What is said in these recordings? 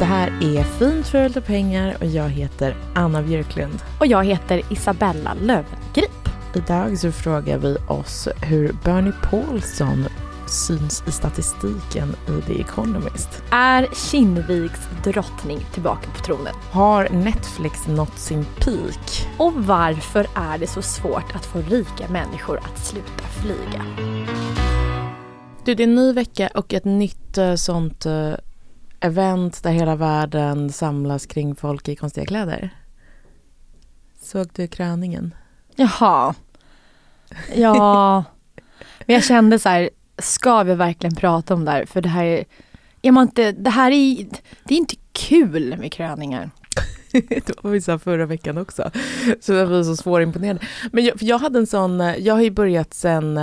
Det här är Fint för lite pengar och jag heter Anna Björklund. Och jag heter Isabella Löwengrip. Idag så frågar vi oss hur Bernie Paulsson syns i statistiken i The Economist. Är Kinneviks drottning tillbaka på tronen? Har Netflix nått sin peak? Och varför är det så svårt att få rika människor att sluta flyga? Du, det är en ny vecka och ett nytt uh, sånt uh, event där hela världen samlas kring folk i konstiga kläder. Såg du kröningen? Jaha. Ja. Men jag kände så här, ska vi verkligen prata om det här? För det här är, är man inte, det här är, det är inte kul med kröningar. det var vi sa förra veckan också. Så det var så svårimponerande. Men jag, jag hade en sån, jag har ju börjat sen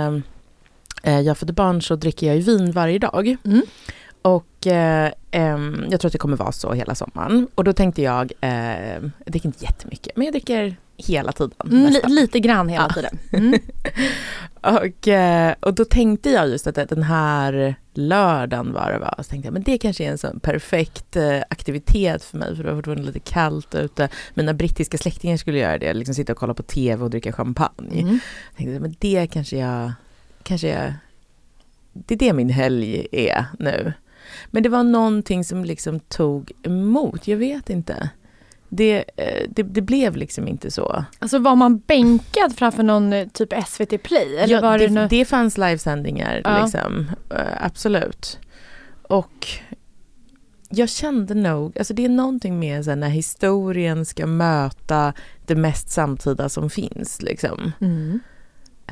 eh, jag födde barn så dricker jag ju vin varje dag. Mm. Och eh, eh, jag tror att det kommer vara så hela sommaren. Och då tänkte jag, eh, jag dricker inte jättemycket, men jag dricker hela tiden. Mm, li lite grann hela ja. tiden. Mm. och, eh, och då tänkte jag just att den här lördagen var det var, så tänkte jag men det kanske är en sån perfekt eh, aktivitet för mig, för det var fortfarande lite kallt ute. Mina brittiska släktingar skulle göra det, liksom sitta och kolla på TV och dricka champagne. Mm. Jag tänkte men det kanske jag, kanske jag, det är det min helg är nu. Men det var någonting som liksom tog emot, jag vet inte. Det, det, det, blev liksom inte så. Alltså var man bänkad framför någon typ SVT Play? Eller ja, var det, det, no det fanns livesändningar, ja. liksom. absolut. Och jag kände nog, alltså det är någonting med så när historien ska möta det mest samtida som finns. Liksom. Mm.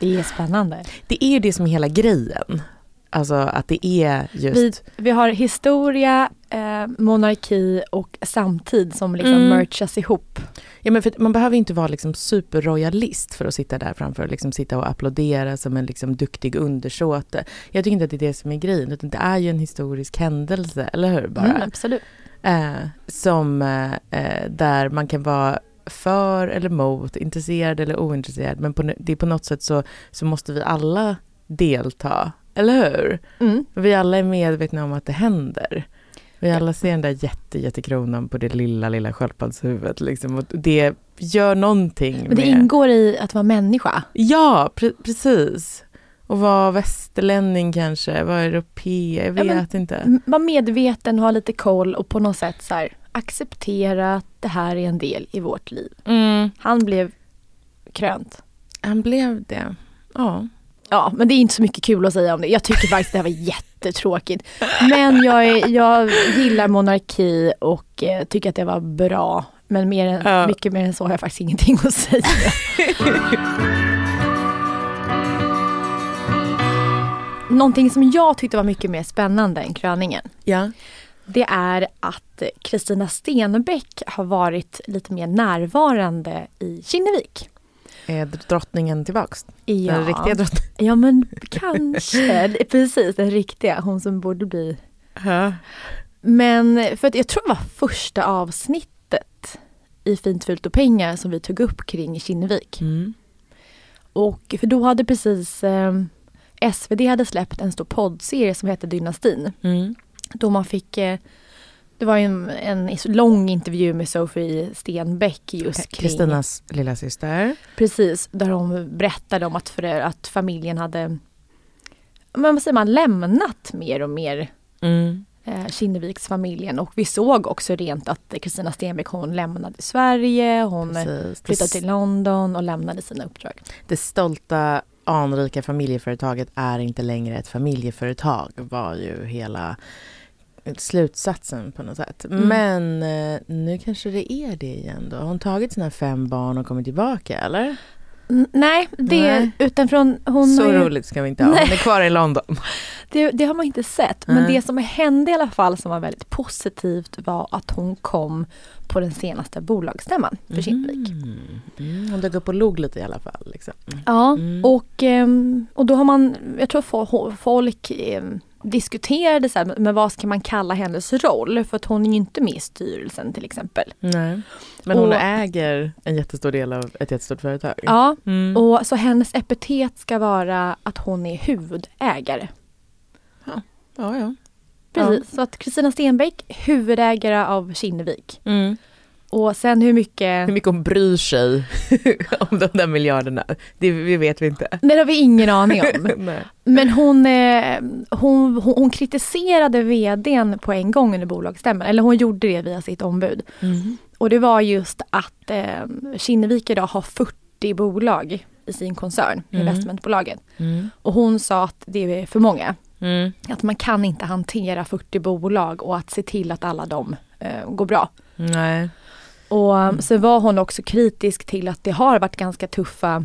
Det är spännande. Det är ju det som är hela grejen. Alltså att det är just... Vi, vi har historia, eh, monarki och samtid som liksom mm. merchas ihop. Ja, men man behöver inte vara liksom superroyalist för att sitta där framför och liksom sitta och applådera som en liksom duktig undersåte. Jag tycker inte att det är det som är grejen, utan det är ju en historisk händelse, eller hur? Bara. Mm, absolut. Eh, som eh, där man kan vara för eller mot, intresserad eller ointresserad, men på, det är på något sätt så, så måste vi alla delta eller hur? Mm. Vi alla är medvetna om att det händer. Vi alla ser den där jätte, jättekronan på det lilla, lilla sköldpaddshuvudet. Liksom. Och det gör någonting. Men det med... ingår i att vara människa? Ja, pre precis. Och vara västerlänning kanske, vara europé, jag vet ja, inte. Vara medveten, ha lite koll och på något sätt så här, acceptera att det här är en del i vårt liv. Mm. Han blev krönt. Han blev det, ja. Ja, men det är inte så mycket kul att säga om det. Jag tycker faktiskt det här var jättetråkigt. Men jag, är, jag gillar monarki och eh, tycker att det var bra. Men mer än, ja. mycket mer än så har jag faktiskt ingenting att säga. Någonting som jag tyckte var mycket mer spännande än kröningen. Ja. Det är att Kristina Stenbeck har varit lite mer närvarande i Kinnevik. Är drottningen tillbaks? Ja. Den riktiga drottningen? Ja men kanske, precis den riktiga, hon som borde bli. Ja. Men för att jag tror det var första avsnittet i Fint, fult och pengar som vi tog upp kring Kinnevik. Mm. Och för då hade precis eh, SvD hade släppt en stor poddserie som hette Dynastin. Mm. Då man fick eh, det var ju en, en lång intervju med Sofie Stenbeck just kring Kristinas lilla syster. Precis, där hon berättade om att, för, att familjen hade men vad säger man, lämnat mer och mer Mm. eh, Kinneviksfamiljen och vi såg också rent att Kristina Stenbeck hon lämnade Sverige, hon Precis. flyttade till London och lämnade sina uppdrag. det stolta anrika familjeföretaget är inte längre ett familjeföretag var ju hela slutsatsen på något sätt. Mm. Men eh, nu kanske det är det igen då. Har hon tagit sina fem barn och kommit tillbaka eller? N- nej, det Nej. utan från hon Så ju- roligt ska vi inte ha. Hon Nej. är kvar i London. Det, det har man inte sett. Men Nej. det som hände i alla fall som var väldigt positivt var att hon kom på den senaste bolagsstämman för Kinnevik. Mm. Mm. Hon dök upp och log lite i alla fall. Liksom. Mm. Ja, Mm. och, ehm, och då har man, jag tror fo- folk ehm, diskuterade så här, men vad ska man kalla hennes roll? För att hon är ju inte med i styrelsen till exempel. Nej. Men hon Och- äger en jättestor del av ett jättestort företag. Ja, Mm. och så hennes epitet ska vara att hon är huvudägare. ja, ja. Precis, så att Kristina Stenbeck, huvudägare av Kinnevik. Mm. Och sen hur mycket... Hur mycket hon bryr sig om de där miljarderna, det, det vet vi inte. Det har vi ingen aning om. Nej. Men hon, eh, hon, hon, hon kritiserade vdn på en gång under bolagsstämman, eller hon gjorde det via sitt ombud. Mm. Och det var just att eh, Kinnevik idag har 40 bolag i sin koncern, Mm. investmentbolagen. Mm. Och hon sa att det är för många. Mm. Att man kan inte hantera 40 bolag och att se till att alla de eh, går bra. Nej. Och mm. så var hon också kritisk till att det har varit ganska tuffa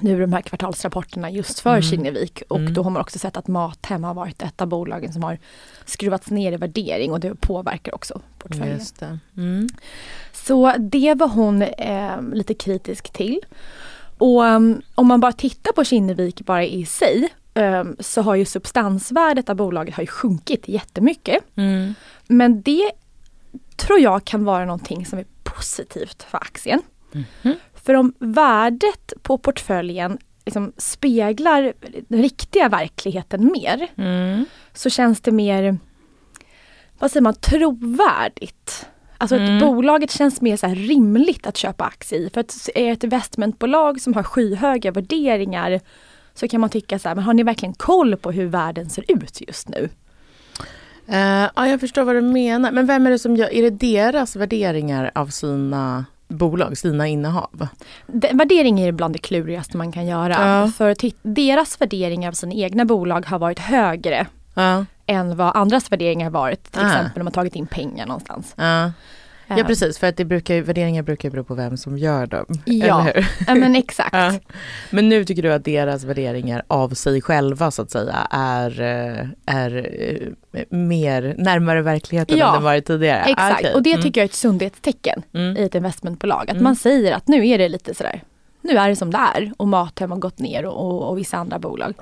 nu de här kvartalsrapporterna just för Mm. Kinnevik och Mm. då har man också sett att Mathem har varit ett av bolagen som har skruvats ner i värdering och det påverkar också portföljen. Just det. Mm. Så det var hon eh, lite kritisk till. Och um, om man bara tittar på Kinnevik bara i sig um, så har ju substansvärdet av bolaget har ju sjunkit jättemycket. Mm. Men det tror jag kan vara någonting som är positivt för aktien. Mhm. För om värdet på portföljen liksom speglar den riktiga verkligheten mer Mm. så känns det mer, vad säger man, trovärdigt. Alltså Mm. att bolaget känns mer så rimligt att köpa aktier i. För att är ett investmentbolag som har skyhöga värderingar så kan man tycka så här, men har ni verkligen koll på hur världen ser ut just nu? Eh, ja, jag förstår vad du menar. Men vem är det som gör, är det deras värderingar av sina bolag, sina innehav? De, värdering är bland det klurigaste man kan göra. Ja. För deras värderingar av sina egna bolag har varit högre Ja, än vad andras värderingar har varit. Till Ah. exempel om man tagit in pengar någonstans. Ja. Precis, för att det brukar, värderingar brukar ju bero på vem som gör dem. Ja. Eller hur? Men exakt. Ja. Men nu tycker du att deras värderingar av sig själva så att säga är, eh, är eh, mer närmare verkligheten Ja. än den varit tidigare? Exakt, Okej. och det Mm. tycker jag är ett sundhetstecken Mm. i ett investmentbolag. Att Mm. man säger att nu är det lite sådär, nu är det som det är och Mathem har gått ner och, och, och vissa andra bolag.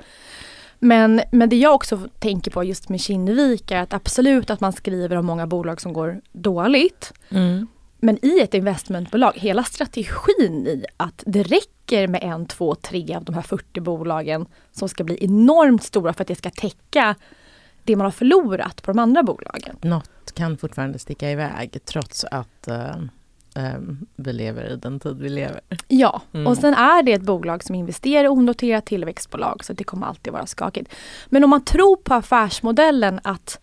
Men, men det jag också tänker på just med Kinnevik är att absolut att man skriver om många bolag som går dåligt. Mm. Men i ett investmentbolag, hela strategin i att det räcker med en, två, tre av de här 40 bolagen som ska bli enormt stora för att det ska täcka det man har förlorat på de andra bolagen. Något kan fortfarande sticka iväg trots att eh, eh, vi lever i den tid vi lever. Ja, Mm. och sen är det ett bolag som investerar i onoterat tillväxtbolag så det kommer alltid vara skakigt. Men om man tror på affärsmodellen att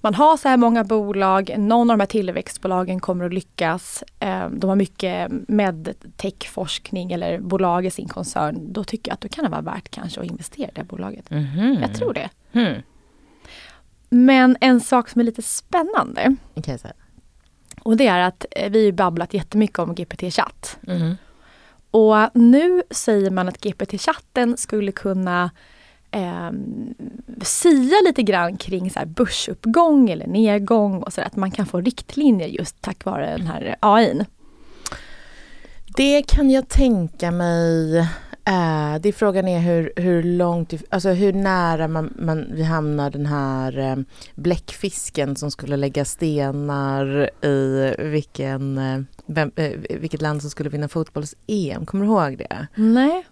man har så här många bolag, någon av de här tillväxtbolagen kommer att lyckas, eh, de har mycket medtech-forskning eller bolag i sin koncern, då tycker jag att då kan det vara värt kanske att investera i det bolaget. Mhm. Jag tror det. Mm. Men en sak som är lite spännande här. Och det är att eh, vi har babblat jättemycket om GPT-chatt. Mhm. Och nu säger man att GPT-chatten skulle kunna eh, sia lite grann kring så här börsuppgång eller nedgång och så där, att man kan få riktlinjer just tack vare den här AIn. Det kan jag tänka mig. Uh, det är frågan är hur, hur långt, alltså hur nära man, man, vi hamnar den här uh, bläckfisken som skulle lägga stenar i vilken, uh, vem, vilket land som skulle vinna fotbolls-EM. Kommer du ihåg det? Nej.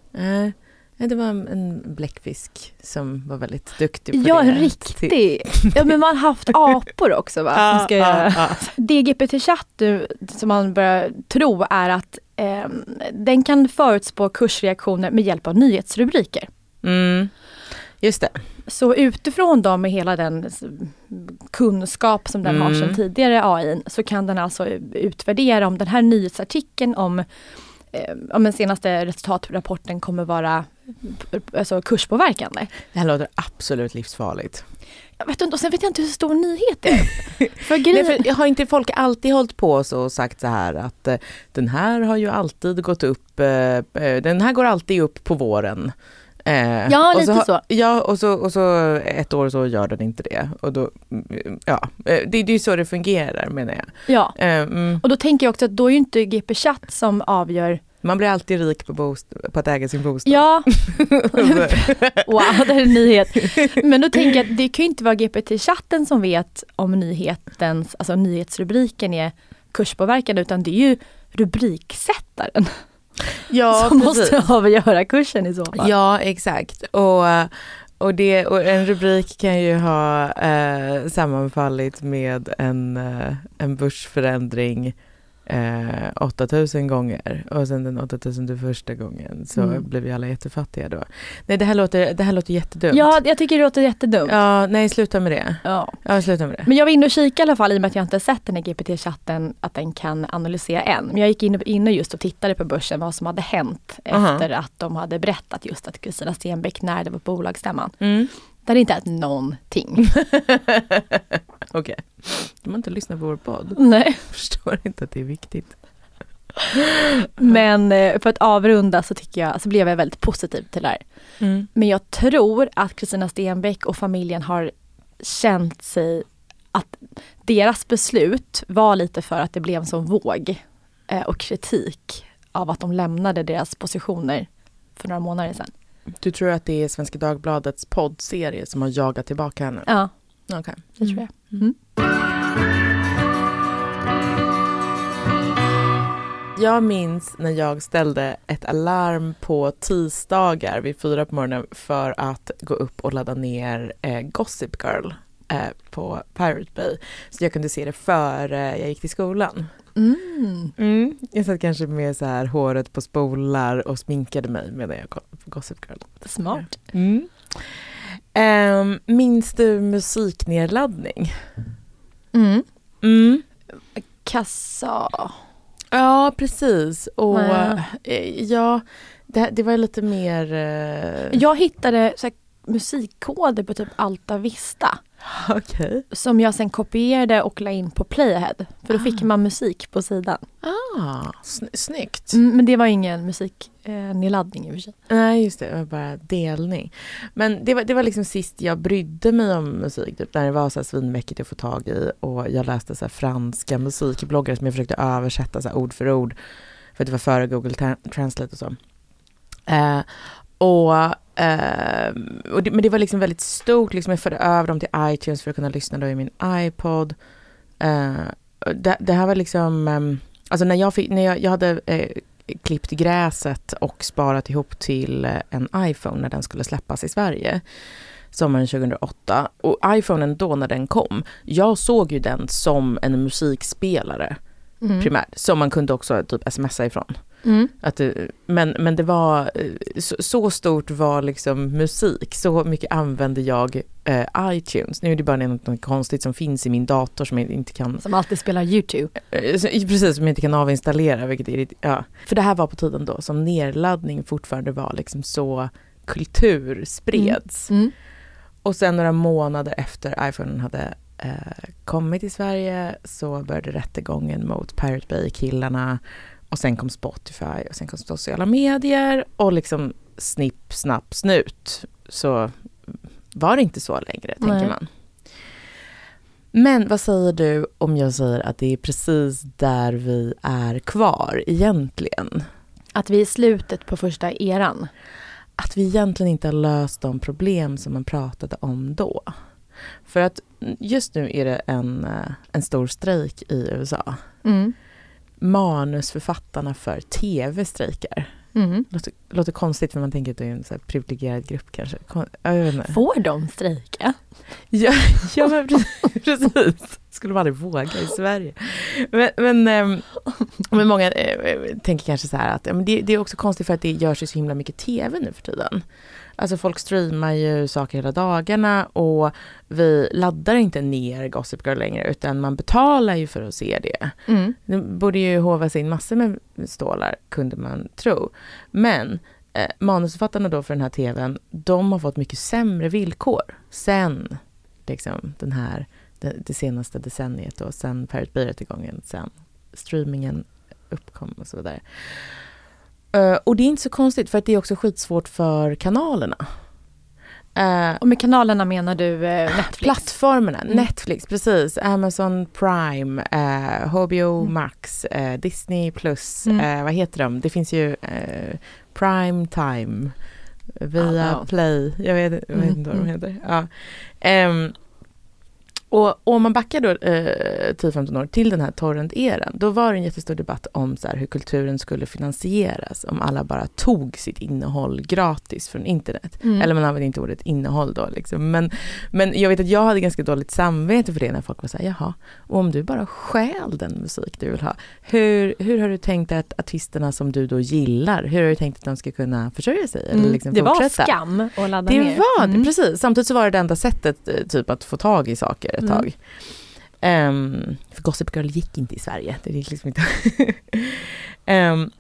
Det var en bläckfisk som var väldigt duktig på ja, det. Ja, riktig. Ja, men man har haft apor också va? Som ska göra. Ja, ja. DGPT-chatt som man börjar tro är att eh, den kan förutspå kursreaktioner med hjälp av nyhetsrubriker. Mm. Just det. Så utifrån då med hela den kunskap som den mm. har sedan tidigare AI så kan den alltså utvärdera om den här nyhetsartikeln om eh, om den senaste resultatrapporten kommer vara alltså, kurspåverkande. Det här låter absolut livsfarligt. Jag vet inte, och sen vet jag inte hur stor nyhet det är. för grejen... Nej, för har inte folk alltid hållit på så och sagt så här att eh, den här har ju alltid gått upp, eh den här går alltid upp på våren. Eh, ja, lite så, så, Ja, och så, och så ett år så gör den inte det. Och då, mm, ja, eh, det, det är ju så det fungerar menar jag. Ja, eh, mm. och då tänker jag också att då är ju inte GP Chatt som avgör man blir alltid rik på, bost- på att äga sin bostad. Ja. wow, det är en nyhet. Men då tänker jag att det kan ju inte vara GPT-chatten som vet om nyhetens, alltså nyhetsrubriken är kurspåverkande utan det är ju rubriksättaren. Ja, som precis. måste avgöra kursen i så fall. Ja, exakt. Och, och, det, och en rubrik kan ju ha eh, sammanfallit med en, eh, en börsförändring eh, 8000 gånger och sen den 8000 första gången så mm. blev vi alla jättefattiga då. Nej det här låter, det här låter jättedumt. Ja jag tycker det låter jättedumt. Ja nej sluta med det. Ja. ja sluta med det. Men jag var inne och kika i alla fall i och med att jag inte sett den här GPT-chatten att den kan analysera än. Men jag gick in, in och just och tittade på börsen vad som hade hänt uh-huh. efter att de hade berättat just att Kristina Stenbeck när det var bolagsstämman. Mm. Det hade inte hänt någonting. Okej. Okay. De har inte lyssnat på vår podd. Nej. Jag förstår inte att det är viktigt. Men eh, för att avrunda så tycker jag, så blev jag väldigt positiv till det här. Mm. Men jag tror att Kristina Stenbeck och familjen har känt sig att deras beslut var lite för att det blev en sån våg eh, och kritik av att de lämnade deras positioner för några månader sedan. Du tror att det är Svenska Dagbladets poddserie som har jagat tillbaka henne? Ja, okay. det tror jag. Mm. mm. Jag minns när jag ställde ett alarm på tisdagar vid fyra på morgonen för att gå upp och ladda ner eh, Gossip Girl eh, på Pirate Bay. Så jag kunde se det före jag gick till skolan. Mm. Mm. Jag satt kanske med så här håret på spolar och sminkade mig medan jag kollade på Gossip Girl. Smart. Mm. Um, minns du musiknedladdning? Mm. Mm. Kassa. Ja, precis. Och eh, ja, det, det, var lite mer... Uh... Jag hittade så här, musikkoder på typ Alta Vista. Okay. Som jag sen kopierade och la in på Playhead. För då ah. fick man musik på sidan. Ah, sn snyggt. Mm, men det var ingen musiknedladdning eh, i och för sig. Nej just det, det var bara delning. Men det var, det var liksom sist jag brydde mig om musik. Typ, när det var så här svinmäckigt att få tag i. Och jag läste så franska musikbloggar som jag försökte översätta så ord för ord. För det var före Google Translate och så. Eh, och Uh, det, men det var liksom väldigt stort, liksom jag förde över dem till iTunes för att kunna lyssna då i min iPod. Uh, det, det, här var liksom, um, alltså när jag, fick, när jag, jag hade uh, klippt gräset och sparat ihop till en iPhone när den skulle släppas i Sverige sommaren 2008. Och iPhonen då när den kom, jag såg ju den som en musikspelare mm. primärt, som man kunde också typ smsa ifrån. Mm. Att men, men det var, så, så, stort var liksom musik, så mycket använde jag eh, iTunes. Nu är det bara något konstigt som finns i min dator som jag inte kan... Som alltid spelar YouTube. Eh, precis, som jag inte kan avinstallera, vilket är ja. För det här var på tiden då som nedladdning fortfarande var liksom så kultur spreds. Mm. Mm. Och sen några månader efter iPhone hade eh, kommit till Sverige så började rättegången mot Pirate Bay-killarna och sen kom Spotify och sen kom sociala medier och liksom snipp, snapp, snut så var det inte så längre, tänker man. Men vad säger du om jag säger att det är precis där vi är kvar egentligen? Att vi är slutet på första eran. Att vi egentligen inte har löst de problem som man pratade om då. För att just nu är det en, eh, en stor strejk i USA. Mm. Manusförfattarna för tv strejkar. Mm. Låter, låter konstigt för man tänker att det är en så privilegierad grupp kanske. Kon. Får de strejka? Ja, ja men precis. Skulle man aldrig våga i Sverige. Men, men, ähm, men många äh, tänker kanske så här att det, det, är också konstigt för att det görs så himla mycket tv nu för tiden. Alltså folk streamar ju saker hela dagarna och vi laddar inte ner Gossip Girl längre utan man betalar ju för att se det. Mm. Det borde ju hovas in massor med stålar kunde man tro. Men eh, manusförfattarna då för den här tvn, de har fått mycket sämre villkor sen liksom den här, det, det senaste decenniet och sen Pirate Bay-rättegången, sen streamingen uppkom och så vidare. Uh, och det är inte så konstigt för att det är också skitsvårt för kanalerna. Uh, och med kanalerna menar du uh, Netflix? Plattformarna, mm. Netflix, precis. Amazon Prime, uh, HBO mm. Max, Disney plus, mm. vad heter de? Det finns ju Prime Time, via Play, jag vet, jag vet inte vad de mm, heter. Ja. Um, och om man backar då eh, 10-15 år till den här torrent-eran, då var det en jättestor debatt om så här, hur kulturen skulle finansieras om alla bara tog sitt innehåll gratis från internet. Mm. Eller man använde inte ordet innehåll då. Liksom. Men, men jag vet att jag hade ganska dåligt samvete för det när folk var så här, jaha, och om du bara stjäl den musik du vill ha, hur, hur har du tänkt att artisterna som du då gillar, hur har du tänkt att de ska kunna försörja sig? Eller mm. liksom det fortsätta? var skam att ladda det ner. Det var det, mm. precis. Samtidigt så var det det enda sättet eh, typ att få tag i saker ett tag. Um, för Gossip Girl gick inte i Sverige. Det gick liksom inte. um,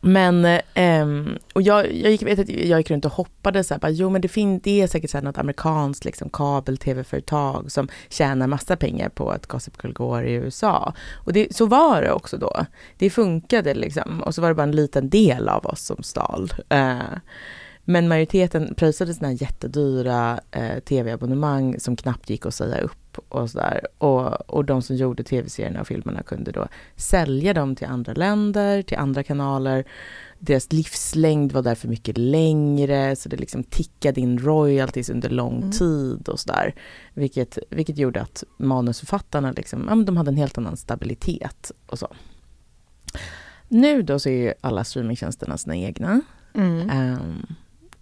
men, um, och jag, jag, gick, vet att jag gick runt och hoppades så här, bara, jo men det, fin, det är säkert så här något amerikanskt liksom, kabel-tv-företag som tjänar massa pengar på att Gossip Girl går i USA. Och det, så var det också då. Det funkade liksom, och så var det bara en liten del av oss som stal. Uh, men majoriteten pröjsade sina jättedyra eh, tv-abonnemang som knappt gick att säga upp och sådär. Och, och de som gjorde tv-serierna och filmerna kunde då sälja dem till andra länder, till andra kanaler. Deras livslängd var därför mycket längre, så det liksom tickade in royalties under lång mm. tid och sådär. Vilket, vilket gjorde att manusförfattarna liksom, ja, de hade en helt annan stabilitet och så. Nu då så är alla streamingtjänsterna sina egna. Mm. Um,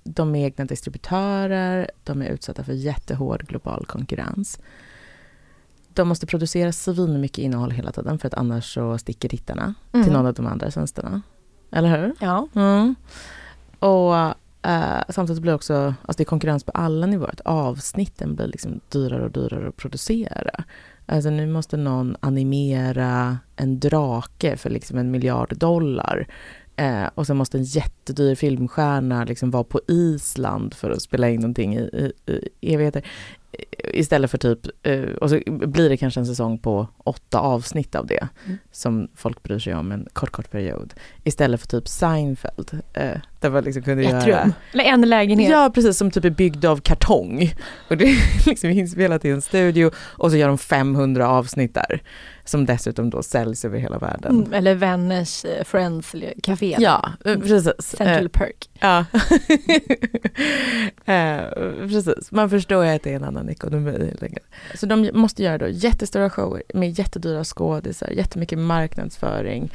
de är egna distributörer, de är utsatta för jättehård global konkurrens. De måste producera svin mycket innehåll hela tiden för att annars så sticker tittarna mm. till någon av de andra tjänsterna. Eller hur? Ja. Mm. Och uh, samtidigt blir det också, alltså det är konkurrens på alla nivåer. Avsnitten blir liksom dyrare och dyrare att producera. Alltså nu måste någon animera en drake för liksom en miljard dollar. Eh, och sen måste en jättedyr filmstjärna liksom vara på Island för att spela in någonting i, i, i evigheter. Istället för typ, eh, och så blir det kanske en säsong på åtta avsnitt av det mm. som folk bryr sig om en kort, kort period. Istället för typ Seinfeld. Eh, där man liksom kunde Ett göra... rum, eller en lägenhet. Ja, precis, som typ är byggd av kartong. Och det är liksom inspelat i en studio och så gör de 500 avsnitt där. Som dessutom då säljs över hela världen. Mm, eller Vänners, eh, Friends, Café. Ja, eh, precis. Central Perk. Ja. precis, man förstår ju att det är en annan ekonomi. Så de måste göra då jättestora shower med jättedyra skådisar, jättemycket marknadsföring.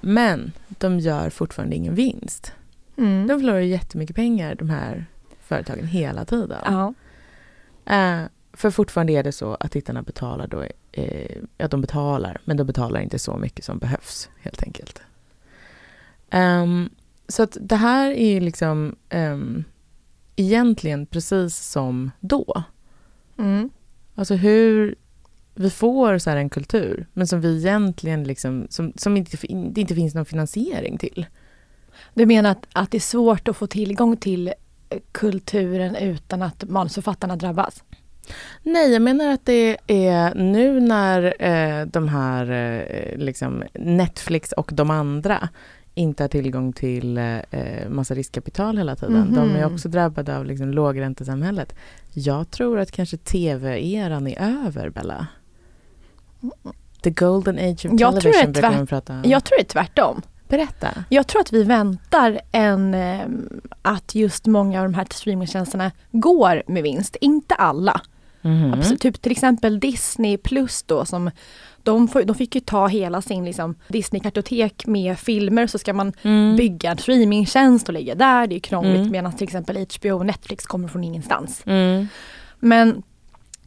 Men de gör fortfarande ingen vinst. Mm. De förlorar jättemycket pengar, de här företagen, hela tiden. Ja. För fortfarande är det så att tittarna betalar då, eh, ja de betalar, men de betalar inte så mycket som behövs helt enkelt. Um, så att det här är liksom um, egentligen precis som då. Mm. Alltså hur vi får så en kultur, men som vi egentligen liksom, som, som inte, det inte finns någon finansiering till. Du menar att, att det är svårt att få tillgång till kulturen utan att manusförfattarna drabbas? Nej, jag menar att det är nu när eh, de här eh, liksom Netflix och de andra inte har tillgång till eh, massa riskkapital hela tiden. Mhm. De är också drabbade av liksom, lågräntesamhället. Jag tror att kanske tv-eran är över, Bella. The golden age of Jag tror television brukar tvärt- man prata om. Jag tror det är tvärtom. Berätta. Jag tror att vi väntar en, eh, att just många av de här streamingtjänsterna går med vinst. Inte alla. Mhm. Absolut. Typ till exempel Disney plus då som de, får, de fick ju ta hela sin liksom, Disney-kartotek med filmer så ska man Mm. bygga en streamingtjänst och lägga där. Det är krångligt Mm. medan till exempel HBO och Netflix kommer från ingenstans. Mm. Men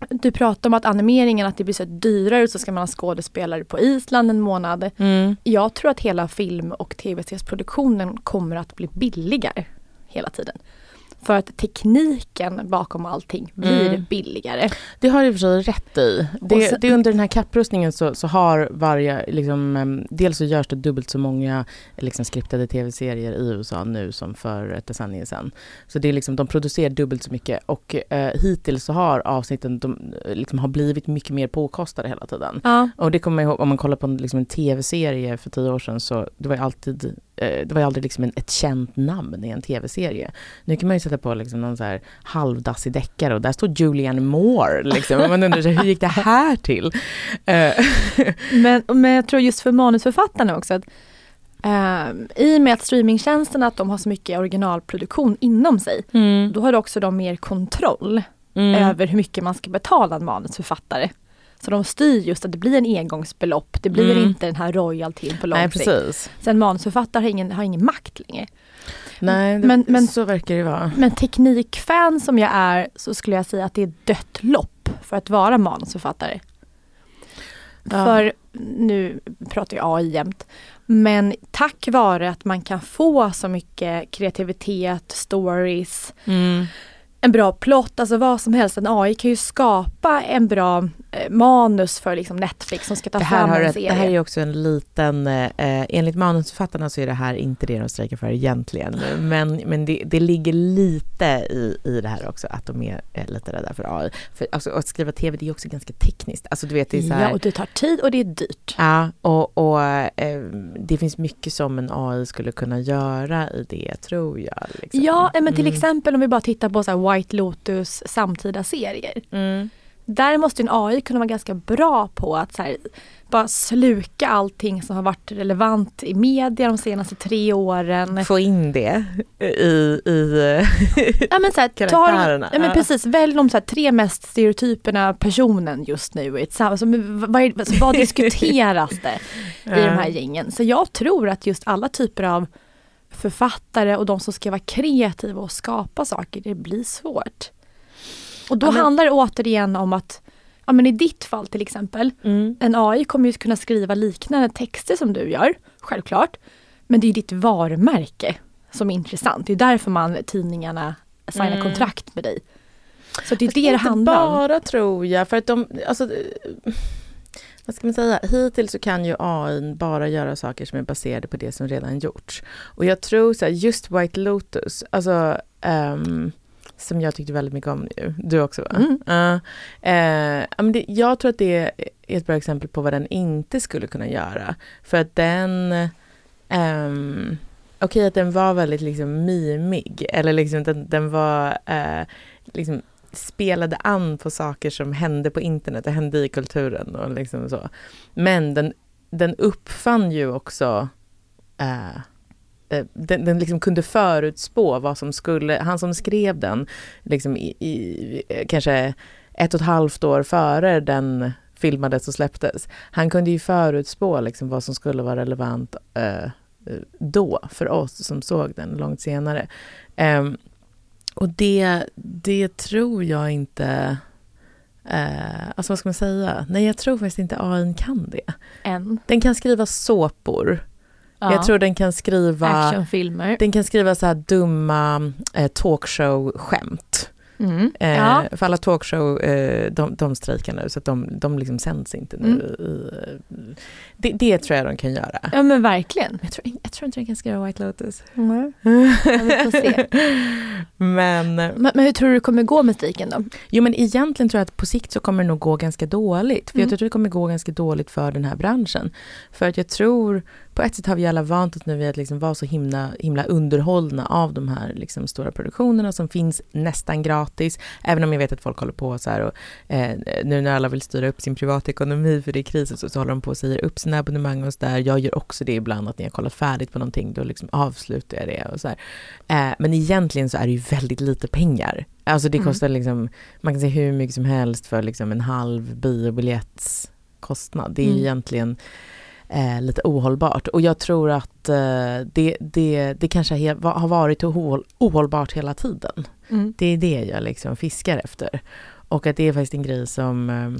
du pratar om att animeringen, att det blir så dyrare så ska man ha skådespelare på Island en månad. Mm. Jag tror att hela film och tv-seriesproduktionen kommer att bli billigare hela tiden. För att tekniken bakom allting blir Mm. billigare. Det har du i och för sig rätt i. Det, sen- det under den här kapprustningen så, så har varje, liksom, dels så görs det dubbelt så många liksom, skriptade tv-serier i USA nu som för ett decennium sedan. Så det är liksom, de producerar dubbelt så mycket och eh, hittills så har avsnitten de, eh, liksom, har blivit mycket mer påkostade hela tiden. Ja. Och det kommer jag ihåg om man kollar på en, liksom en tv-serie för tio år sedan så det var ju alltid eh, det var ju aldrig liksom en, ett känt namn i en tv-serie. Nu kan man ju sätta på liksom någon så här halvdassig deckare och där står Julianne Moore. Liksom. Man undrar hur gick det här till? Eh, Men, men jag tror just för manusförfattarna också att eh, i och med att streamingtjänsterna att de har så mycket originalproduktion inom sig, då har också de mer kontroll Mm. över hur mycket man ska betala en manusförfattare. Så de styr just att det blir en engångsbelopp, det blir Mm. inte den här royaltyn på lång Nej, sikt. precis. Sen manusförfattare har ingen, har ingen makt längre. Nej, det, Men- men- så verkar det vara. Men teknikfan som jag är så skulle jag säga att det är dött lopp för att vara manusförfattare. Ja. För nu pratar jag AI jämt. Men tack vare att man kan få så mycket kreativitet, stories, Mm. en bra plott, alltså vad som helst. En AI kan ju skapa en bra manus för liksom Netflix som ska ta fram en ett, serie. det här är också en liten, eh, enligt manusförfattarna så är det här inte det de strejkar för egentligen. Men, men det, det ligger lite i, i det här också, att de är eh, lite rädda för AI. För alltså, att skriva tv det är också ganska tekniskt. Alltså du vet det är så här, Ja, och det tar tid och det är dyrt. Ja, och, och eh, det finns mycket som en AI skulle kunna göra i det, tror jag. Liksom. Ja, eh, men till Mm. exempel om vi bara tittar på så White Lotus samtida serier. Mm. Där måste en AI kunna vara ganska bra på att så här, bara sluka allting som har varit relevant i media de senaste tre åren. Få in det i... i Ja men, så här, ta, Karaktärerna. ja, men precis, välj de så här, tre mest stereotyperna personen just nu i ett samhälle. Så, men vad, alltså, vad diskuteras det i de här gängen? Så jag tror att just alla typer av författare och de som ska vara kreativa och skapa saker, det blir svårt. Och då Ja, men- handlar det återigen om att, ja men i ditt fall till exempel, Mm. en AI kommer ju kunna skriva liknande texter som du gör, självklart. Men det är ditt varumärke som är intressant. Det är därför man tidningarna signar Mm. kontrakt med dig. Så det är Fast det det inte handlar om. bara tror jag, för att de, alltså, vad ska man säga, hittills så kan ju AI bara göra saker som är baserade på det som redan gjorts. Och jag tror så här, just White Lotus, alltså ehm, som jag tyckte väldigt mycket om ju, du också va? Mm. Ja. eh, men det, jag tror att det är ett bra exempel på vad den inte skulle kunna göra. För att den, ehm, okej att den var väldigt liksom mimig, eller liksom den, den var eh, liksom spelade an på saker som hände på internet, det hände i kulturen och liksom så. Men den, den uppfann ju också eh, den, den liksom kunde förutspå vad som skulle, han som skrev den, liksom i, i, eh, kanske ett och ett halvt år före den filmades och släpptes. Han kunde ju förutspå liksom vad som skulle vara relevant eh, då för oss som såg den långt senare. Ehm, och det, det tror jag inte... Eh, alltså vad ska man säga? Nej, jag tror faktiskt inte AI kan det. En. Den kan skriva såpor. Ja. Jag tror den kan skriva... Actionfilmer. Den kan skriva så här dumma eh, talkshow-skämt. Mm. Eh, Ja. För alla talkshow, eh, de, de strejkar nu så att de, de liksom sänds inte nu. Mm. Det, det tror jag de kan göra. ja men verkligen. Jag tror, jag tror inte de kan skriva White Lotus. Mm. Ja, se. Men, Men, men hur tror du det kommer gå med strejken då? jo men egentligen tror jag att på sikt så kommer det nog gå ganska dåligt. För Mm. jag tror det kommer gå ganska dåligt för den här branschen. För att jag tror, på ett sätt har vi alla vant oss nu vid att liksom vara så himla, himla underhållna av de här liksom stora produktionerna som finns nästan gratis. Även om jag vet att folk håller på så här och eh, nu när alla vill styra upp sin privatekonomi för det är kris så, så håller de på och säger upp sina abonnemang och så där. Jag gör också det ibland att när jag kollat färdigt på någonting då liksom avslutar jag det och så här. Eh, men egentligen så är det ju väldigt lite pengar. Alltså det Mm. kostar liksom, man kan säga hur mycket som helst för liksom en halv biobiljetts kostnad. Det är Mm. egentligen eh, lite ohållbart. Och jag tror att eh, det, det, det kanske he, har varit ohåll, ohållbart hela tiden. Mm. Det är det jag liksom fiskar efter. Och att det är faktiskt en grej som, eh,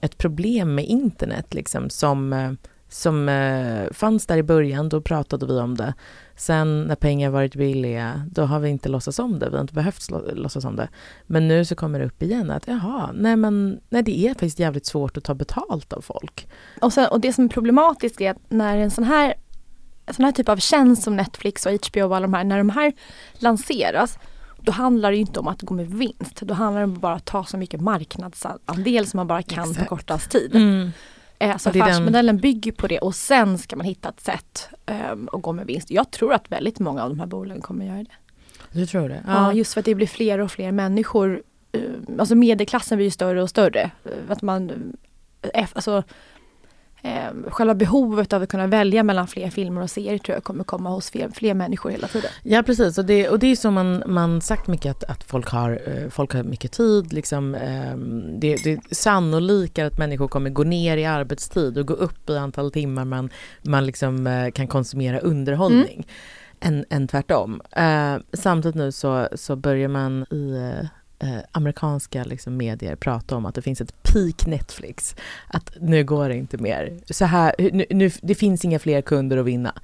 ett problem med internet liksom, som, eh, som eh, fanns där i början, då pratade vi om det. Sen när pengar varit billiga, då har vi inte låtsats om det, vi har inte behövt låtsas om det. Men nu så kommer det upp igen att jaha, nej men nej, det är faktiskt jävligt svårt att ta betalt av folk. Och, sen, och det som är problematiskt är att när en sån här, en sån här typ av tjänst som Netflix och HBO och alla de här, när de här lanseras då handlar det inte om att gå med vinst. Då handlar det om att bara ta så mycket marknadsandel som man bara kan Exakt. på kortast tid. Mm. Eh, så Och det är den- affärsmodellen bygger på det och sen ska man hitta ett sätt um, att gå med vinst. Jag tror att väldigt många av de här bolagen kommer göra det. Du tror det? Ja. just för att det blir fler och fler människor. eh, alltså medelklassen blir ju större och större. Eh, Att man, eh, alltså, eh, själva behovet av att kunna välja mellan fler filmer och serier tror jag kommer komma hos fler, fler människor hela tiden. Ja precis och det, och det är så man, man sagt mycket att, att folk, har, eh, folk har mycket tid. Liksom, ehm, det, det är sannolikare att människor kommer gå ner i arbetstid och gå upp i antal timmar man, man liksom, eh, kan konsumera underhållning. Än, än tvärtom. Eh, samtidigt nu så, så börjar man i eh, amerikanska liksom, medier prata om att det finns ett peak Netflix. Att nu går det inte mer. Så här, nu, nu, det finns inga fler kunder att vinna.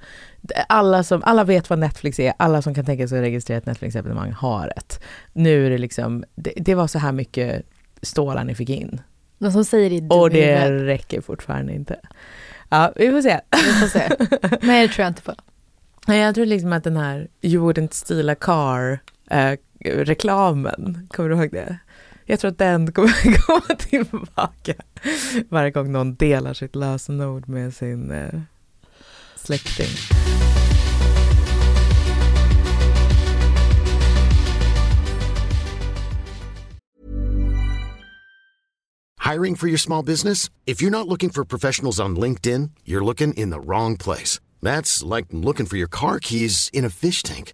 Alla, som, alla vet vad Netflix är, alla som kan tänka sig att registrera ett Netflix-evenemang har ett. Nu är det liksom, det, det var så här mycket stålar ni fick in. De som säger det Och det räcker fortfarande inte. Ja, vi får se. Vi får se. Nej det tror jag inte på. Nej, jag tror liksom att den här You wouldn't steal a car eh, reklamen, kommer du ihåg det? Jag tror att den kommer komma tillbaka varje gång någon delar sitt lösenord med sin eh, släkting. Hiring for your small business? If you're not looking for professionals on LinkedIn, you're looking in the wrong place. That's like looking for your car keys in a fish tank.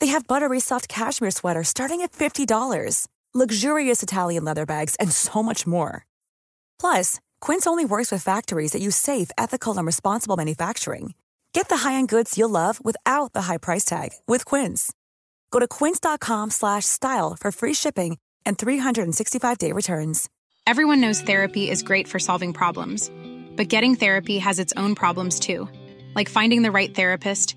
They have buttery soft cashmere sweaters starting at $50, luxurious Italian leather bags, and so much more. Plus, Quince only works with factories that use safe, ethical, and responsible manufacturing. Get the high-end goods you'll love without the high price tag with Quince. Go to quince.com slash style for free shipping and 365-day returns. Everyone knows therapy is great for solving problems, but getting therapy has its own problems too, like finding the right therapist,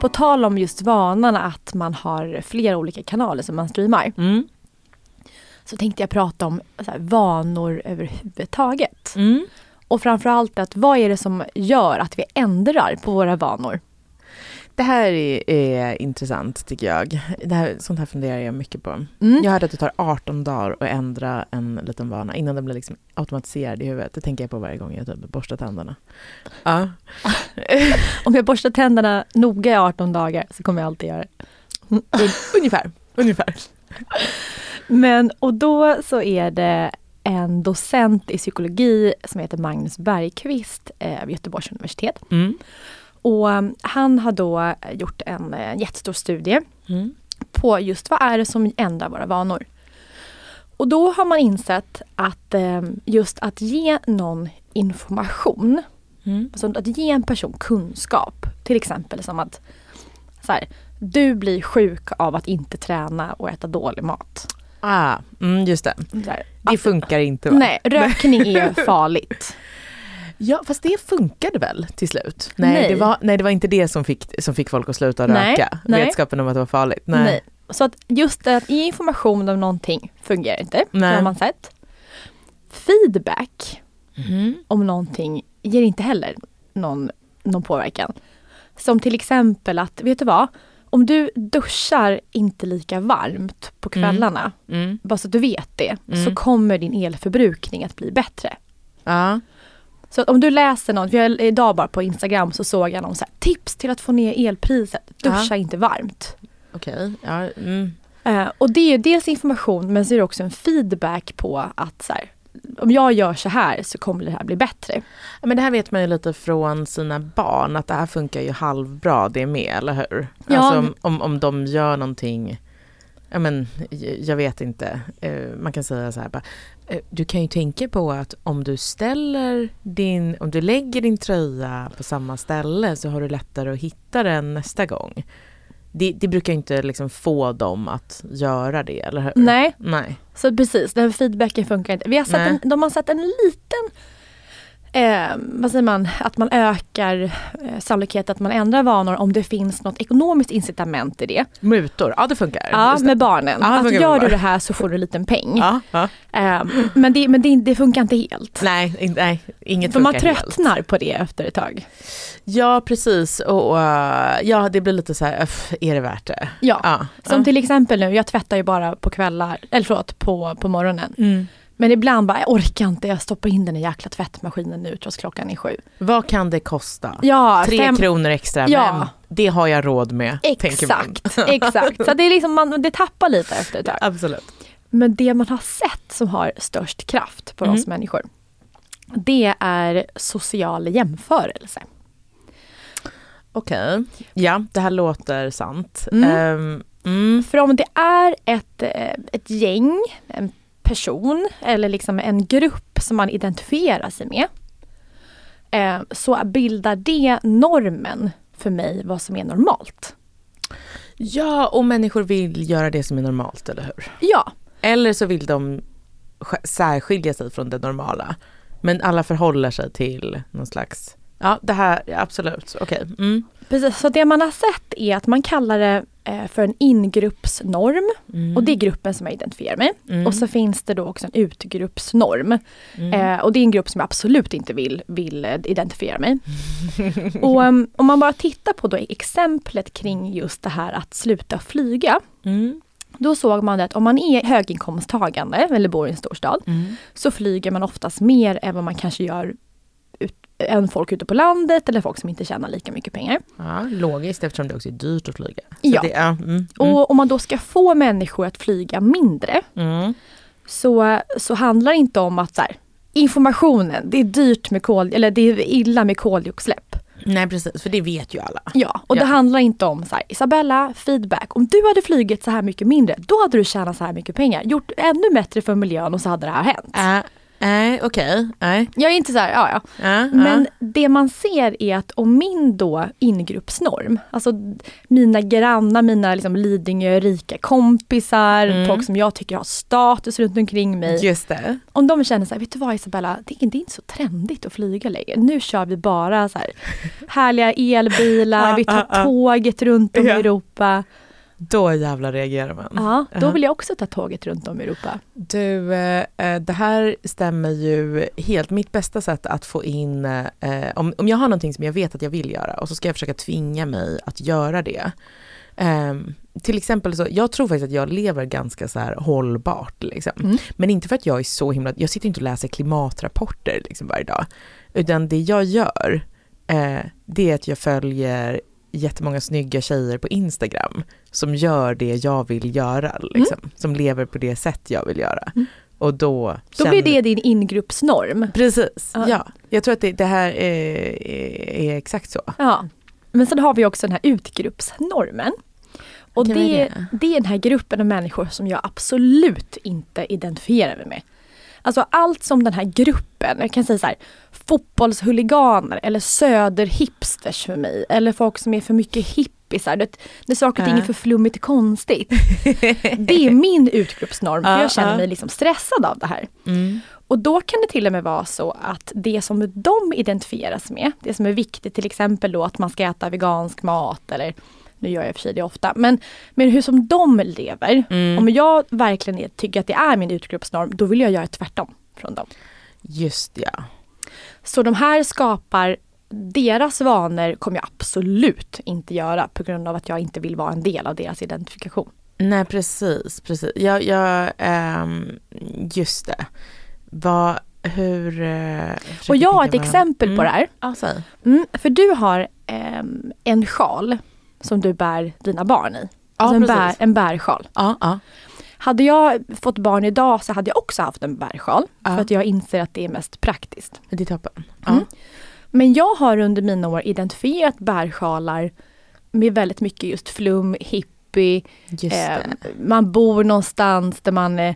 På tal om just vanan att man har flera olika kanaler som man streamar. Mm. Så tänkte jag prata om här, vanor överhuvudtaget. Mm. Och framförallt att vad är det som gör att vi ändrar på våra vanor? Det här är, är intressant tycker jag. Det här, sånt här funderar jag mycket på. Mm. Jag hörde att det tar 18 dagar att ändra en liten vana innan den blir liksom automatiserad i huvudet. Det tänker jag på varje gång jag typ borstar tänderna. Ja. Om jag borstar tänderna noga i 18 dagar så kommer jag alltid göra det. ungefär. ungefär. Men och då så är det en docent i psykologi som heter Magnus Bergqvist eh, vid Göteborgs universitet. Mm. Och um, han har då gjort en eh, jättestor studie Mm. på just vad är det som ändrar våra vanor. Och då har man insett att eh, just att ge någon information, Mm. alltså att ge en person kunskap, till exempel som att så här, du blir sjuk av att inte träna och äta dålig mat. Ah, mm, just det. Här, Det funkar inte va? Nej, rökning är farligt. Ja, fast det funkade väl till slut? Nej, Nej. Det, var, nej det var inte det som fick, som fick folk att sluta Nej, röka. nej. Vetskapen om att det var farligt. Nej. Nej. Så att just att ge information om någonting fungerar inte. Det Nej. har man sett. Feedback Mm. om någonting ger inte heller någon, någon påverkan. Som till exempel att, vet du vad? Om du duschar inte lika varmt på kvällarna, Mm. bara så att du vet det, Mm. så kommer din elförbrukning att bli bättre. Ja. Så om du läser något, för jag, idag bara på Instagram så såg jag någon så här, tips till att få ner elpriset, duscha Ja. inte varmt. Okej. Ja, mm. Eh, och det är dels information men så är det också en feedback på att så här, om jag gör så här så kommer det här bli bättre. Men det här vet man ju lite från sina barn, att det här funkar ju halvbra det med, eller hur? Ja. Alltså om, om, om de gör någonting, ja men jag vet inte, Eh, man kan säga så här bara, du kan ju tänka på att om du ställer din, om du lägger din tröja på samma ställe så har du lättare att hitta den nästa gång. Det, det brukar inte liksom få dem att göra det, eller hur? Nej, Nej. så precis, den feedbacken funkar inte. Vi har sett en, de har sett en liten Eh, vad säger man, att man ökar eh, sannolikheten att man ändrar vanor om det finns något ekonomiskt incitament i det. Mutor, ja det funkar. Ja, med barnen. Ja, att gör du det här så får du en liten peng. Ja, ja. Eh, men det, men det, det funkar inte helt. Nej, nej, inget För man funkar helt. tröttnar på det efter ett tag. Ja, precis. Och, och, ja, det blir lite så här, öff, är det värt det? Ja. Ja. Som till exempel nu, jag tvättar ju bara på kvällar, eller förlåt, på, på morgonen. Mm. Men ibland bara, jag orkar inte, jag stoppar in den i jäkla tvättmaskinen nu trots klockan är sju. Vad kan det kosta? Ja, Tre fem- kronor extra, Ja. men det har jag råd med. Exakt, exakt. Så det, är liksom, man, det tappar lite efter ett tag. Absolut. Men det man har sett som har störst kraft på Mm. oss människor, det är social jämförelse. Okej. Ja, det här låter sant. Mm. Ehm, mm. För om det är ett, eh, ett gäng, en person eller liksom en grupp som man identifierar sig med, eh, så bildar det normen för mig vad som är normalt. Ja, och människor vill göra det som är normalt, eller hur? Ja, Eller så vill de sk- särskilja sig från det normala. Men alla förhåller sig till någon slags, ja det här, ja, absolut, okej. Mm. precis. Så det man har sett är att man kallar det för en ingruppsnorm. Mm. Och det är gruppen som jag identifierar mig. Mm. Och så finns det då också en utgruppsnorm. Mm. Eh, och det är en grupp som jag absolut inte vill, vill eh, identifiera mig. och um, om man bara tittar på då exemplet kring just det här att sluta flyga. Mm. Då såg man att om man är höginkomsttagande eller bor i en storstad Mm. så flyger man oftast mer än vad man kanske gör ut, än folk ute på landet eller folk som inte tjänar lika mycket pengar. Ja, logiskt eftersom det också är dyrt att flyga. Så Ja. Det, ja mm. Mm. Och om man då ska få människor att flyga mindre Mm. så, så handlar det inte om att så här, informationen, det är dyrt med kol, eller det är illa med koldioxidutsläpp. Nej precis, för det vet ju alla. Ja, och Ja. det handlar inte om så här, Isabella, feedback. Om du hade flugit så här mycket mindre, då hade du tjänat så här mycket pengar. Gjort ännu bättre för miljön och så hade det här hänt. Nej, nej, okej. Nej. Jag är inte så här, ja ja. Ja, Men ja. det man ser är att om min då ingruppsnorm, alltså mina grannar, mina liksom Lidingö rika kompisar, Mm. folk som jag tycker har status runt omkring mig. Just det. Om de känner så här, vet du vad Isabella, det är, det är inte så trendigt att flyga längre. Nu kör vi bara så här härliga elbilar, Ja, vi tar ja, ja. tåget runt om i. Europa. Då jävlar reagerar man. Ja, då vill jag också ta tåget runt om i Europa. Du, eh, eh, det här stämmer ju helt. Mitt bästa sätt att få in, eh, om, om jag har någonting som jag vet att jag vill göra och så ska jag försöka tvinga mig att göra det. Eh, till exempel så, jag tror faktiskt att jag lever ganska så här hållbart liksom. Mm. Men inte för att jag är så himla, jag sitter inte och läser klimatrapporter liksom varje dag. Utan det jag gör, eh, det är att jag följer jättemånga snygga tjejer på Instagram som gör det jag vill göra, liksom. som lever på det sätt jag vill göra. Mm. Och då... Då känner- blir det din ingruppsnorm. Precis, Ja. ja. Jag tror att det, det här är, är, är exakt så. Ja. Men sen har vi också den här utgruppsnormen. Och det, det? det är den här gruppen av människor som jag absolut inte identifierar mig med. Alltså allt som den här gruppen, jag kan säga så här, fotbollshuliganer eller söderhipsters för mig. Eller folk som är för mycket hippisar. Det, det är saker och ting är för flummigt och konstigt. det är min utgruppsnorm för Ja, jag känner mig liksom stressad av det här. Mm. Och då kan det till och med vara så att det som de identifieras med, det som är viktigt, till exempel då att man ska äta vegansk mat eller nu gör jag för sig det ofta, men, men hur som de lever. Mm. Om jag verkligen tycker att det är min utgruppsnorm, då vill jag göra tvärtom från dem. Just ja. Så de här skapar, deras vanor kommer jag absolut inte göra på grund av att jag inte vill vara en del av deras identifikation. Nej precis, precis. Jag, jag, ehm, just det. Vad, hur... försöker Och jag har ett vad- exempel på Mm. det här. Säg. Mm, för du har ehm, en sjal som du bär dina barn i. Ja, Alltså en, bär, en bärsjal. Ja, ja. Hade jag fått barn idag så hade jag också haft en bärsjal. Ja. För att jag inser att det är mest praktiskt. Det är toppen. Ja. Mm. Men jag har under mina år identifierat bärsjalar med väldigt mycket just flum, hippie. Just Eh, man bor någonstans där man eh,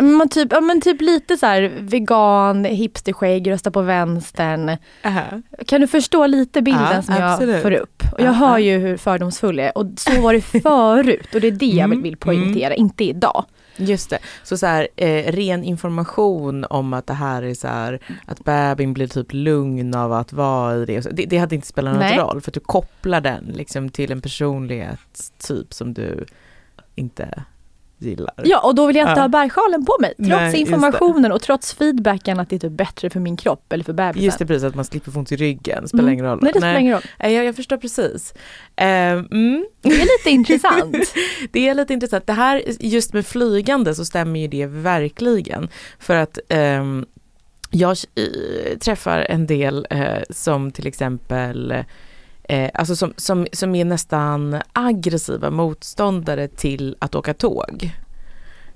man typ, ja, men typ lite så här vegan, hipsterskägg, rösta på vänstern. Aha. Kan du förstå lite bilden Ja, som jag absolut. får upp? Och jag Ja, hör ja. ju hur fördomsfull jag är och så var det förut och det är det jag Mm, vill poängtera, inte idag. Just det. Så, så här, eh, ren information om att det här är så här, att bebisen blir typ lugn av att vara i det. Det, det hade inte spelat någon roll för att du kopplar den liksom till en personlighetstyp som du inte gillar. Ja, och då vill jag inte Ja. ha bärsjalen på mig. Trots Nej, informationen och trots feedbacken att det är typ bättre för min kropp eller för bebisen. Just det, precis att man slipper få ont i ryggen, spelar Mm. ingen roll. Nej, det spelar ingen roll. Jag, jag förstår precis. Eh, mm. Det är lite intressant. Det är lite intressant. Det här, just med flygande så stämmer ju det verkligen. För att ehm, jag eh, träffar en del eh, som till exempel eh, alltså som, som, som är nästan aggressiva motståndare till att åka tåg.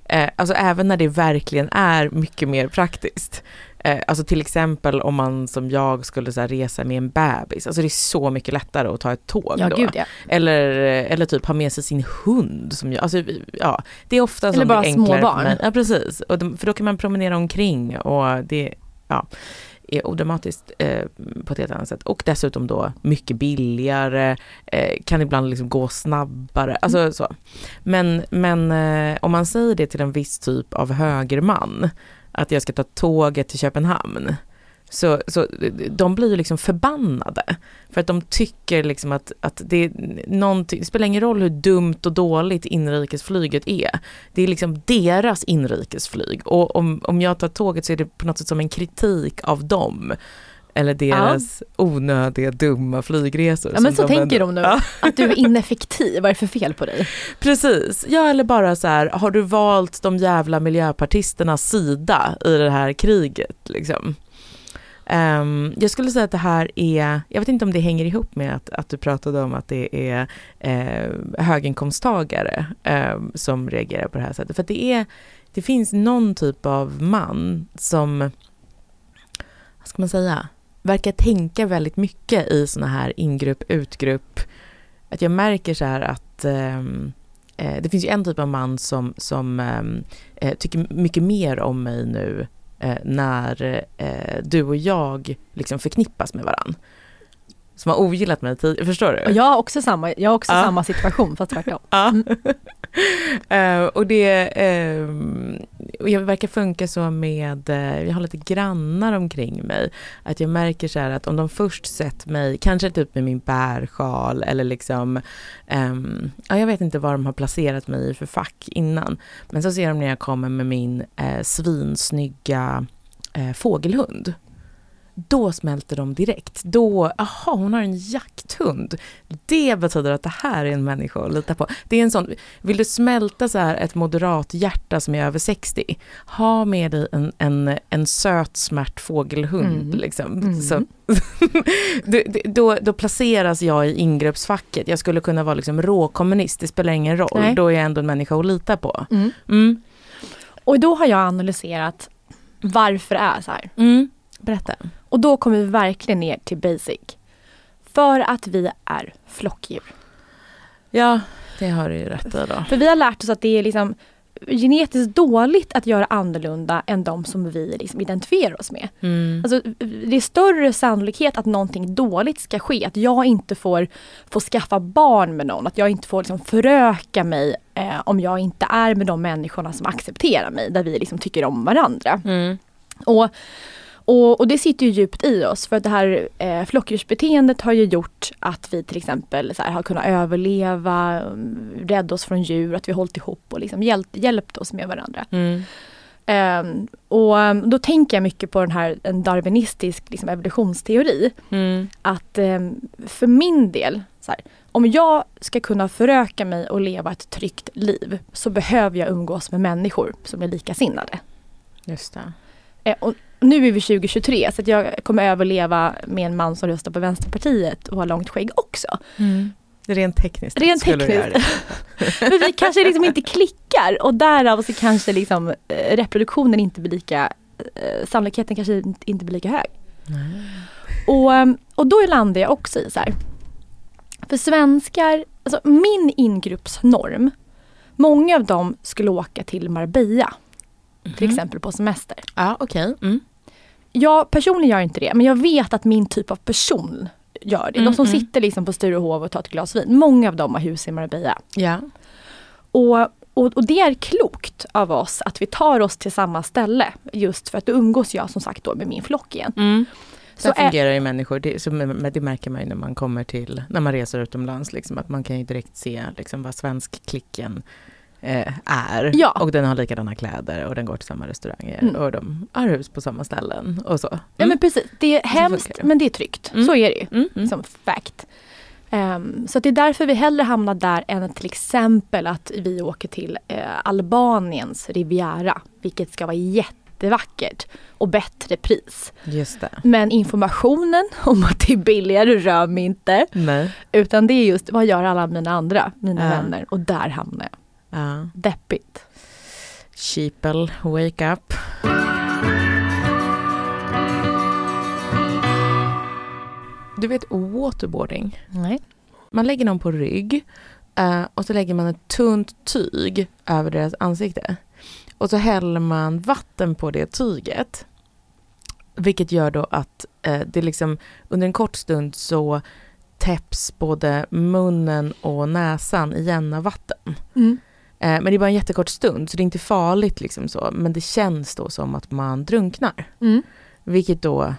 Eh, alltså även när det verkligen är mycket mer praktiskt. Eh, alltså till exempel om man som jag skulle så resa med en bebis, alltså det är så mycket lättare att ta ett tåg Ja, då. gud ja. Eller, eller typ ha med sig sin hund. Som jag, alltså, ja, det är ofta Eller som bara det är små enklare för barn. mig. Ja, precis. Och de, för då kan man promenera omkring och det ja, är odramatiskt eh, på ett helt annat sätt. Och dessutom då mycket billigare, eh, kan ibland liksom gå snabbare. Alltså, Mm. så. Men, men eh, om man säger det till en viss typ av högerman, att jag ska ta tåget till Köpenhamn, så, så de blir ju liksom förbannade. För att de tycker liksom att, att det, är någonting, det spelar ingen roll hur dumt och dåligt inrikesflyget är. Det är liksom deras inrikesflyg. Och om, om jag tar tåget så är det på något sätt som en kritik av dem. Eller deras onödiga, dumma flygresor. Ja men så tänker ändå- de nu. Ja. Att du är ineffektiv, vad är det för fel på dig? Precis, ja eller bara så här, har du valt de jävla miljöpartisternas sida i det här kriget liksom? Um, jag skulle säga att det här är, jag vet inte om det hänger ihop med att, att du pratade om att det är eh, höginkomsttagare eh, som reagerar på det här sättet. För att det är, det finns någon typ av man som, vad ska man säga, verkar tänka väldigt mycket i såna här ingrupp, utgrupp. Att jag märker så här att ehm, eh, det finns ju en typ av man som, som ehm, eh, tycker mycket mer om mig nu Eh, när eh, du och jag liksom förknippas med varann. Som har ogillat mig tidigare, förstår du? Och jag har också samma, jag har också Ja. samma situation fast tvärtom. Ja. Mm. Eh, och det, ehm, jag verkar funka så med, eh, jag har lite grannar omkring mig, att jag märker så här att om de först sett mig, kanske typ med min bärsjal eller liksom, um, ja, jag vet inte vad de har placerat mig i för fack innan, men så ser de när jag kommer med min eh, svinsnygga fågelhund då smälter de direkt. Då, aha, hon har en jakthund. Det betyder att det här är en människa att lita på. Det är en sån, vill du smälta så här ett moderat hjärta som är över 60, ha med dig en, en, en söt smärt fågelhund. Mm. Liksom. Mm. Så, då, då placeras jag i ingreppsfacket. Jag skulle kunna vara liksom råkommunist, det spelar ingen roll. Nej. Då är jag ändå en människa att lita på. Mm. mm. Och då har jag analyserat varför det är så här. Mm. Berätta. Och då kommer vi verkligen ner till basic. För att vi är flockdjur. Ja, det har du ju rätt i då. För vi har lärt oss att det är liksom genetiskt dåligt att göra annorlunda än de som vi liksom identifierar oss med. Mm. Alltså, det är större sannolikhet att någonting dåligt ska ske. Att jag inte får, får skaffa barn med någon. Att jag inte får liksom föröka mig eh, om jag inte är med de människorna som accepterar mig. Där vi liksom tycker om varandra. Mm. Och och, och, det sitter ju djupt i oss för att det här eh, flockdjursbeteendet har ju gjort att vi till exempel här, har kunnat överleva, rädda oss från djur, att vi har hållit ihop och liksom hjälpt, hjälpt oss med varandra. Mm. Um, och um, då tänker jag mycket på den här en darwinistisk liksom, evolutionsteori. Mm. Att um, för min del, här, om jag ska kunna föröka mig och leva ett tryggt liv så behöver jag umgås med människor som är likasinnade. Just det. Eh, och nu är vi 2023 så att jag kommer överleva med en man som röstar på Vänsterpartiet och har långt skägg också. Mm. Rent tekniskt. Rent tekniskt. Men vi kanske liksom inte klickar och därav så kanske liksom eh, reproduktionen inte blir lika, eh, sannolikheten kanske inte blir lika hög. Mm. Och, ehm, och då landar jag också i så här. För svenskar, alltså min ingruppsnorm, många av dem skulle åka till Marbella. Mm. Till exempel på semester. Ja, okej. Okay. Mm. Jag personligen gör inte det, men jag vet att min typ av person gör det. Mm, de som mm. sitter liksom på Sturehov och tar ett glas vin, många av dem har hus i Marbella. Ja. Och, och, och, det är klokt av oss att vi tar oss till samma ställe. Just för att då umgås jag som sagt då med min flock igen. Mm. Så fungerar ju människor, det, så, det märker man ju när man kommer till, när man reser utomlands, liksom, att man kan ju direkt se liksom, vad svensk klicken eh, är. Ja. Och den har likadana kläder och den går till samma restauranger mm. och de har hus på samma ställen och så. Mm. Ja men precis, det är hemskt det. men det är tryggt. Mm. Så är det ju, mm. mm. som fact. Um, så det är därför vi hellre hamnar där än till exempel att vi åker till uh, Albaniens Riviera. Vilket ska vara jättevackert och bättre pris. Just det. Men informationen om att det är billigare rör mig inte. Nej. Utan det är just vad gör alla mina andra, mina ja. vänner och där hamnar jag. Ja. Deppigt. Sheeple, wake up. Du vet waterboarding? Nej. Man lägger någon på rygg uh, och så lägger man ett tunt tyg över deras ansikte. Och så häller man vatten på det tyget. Vilket gör då att uh, det liksom under en kort stund så täpps både munnen och näsan igen av vatten. Mm. Eh, men det är bara en jättekort stund så det är inte farligt liksom så. Men det känns då som att man drunknar. Mm. Vilket då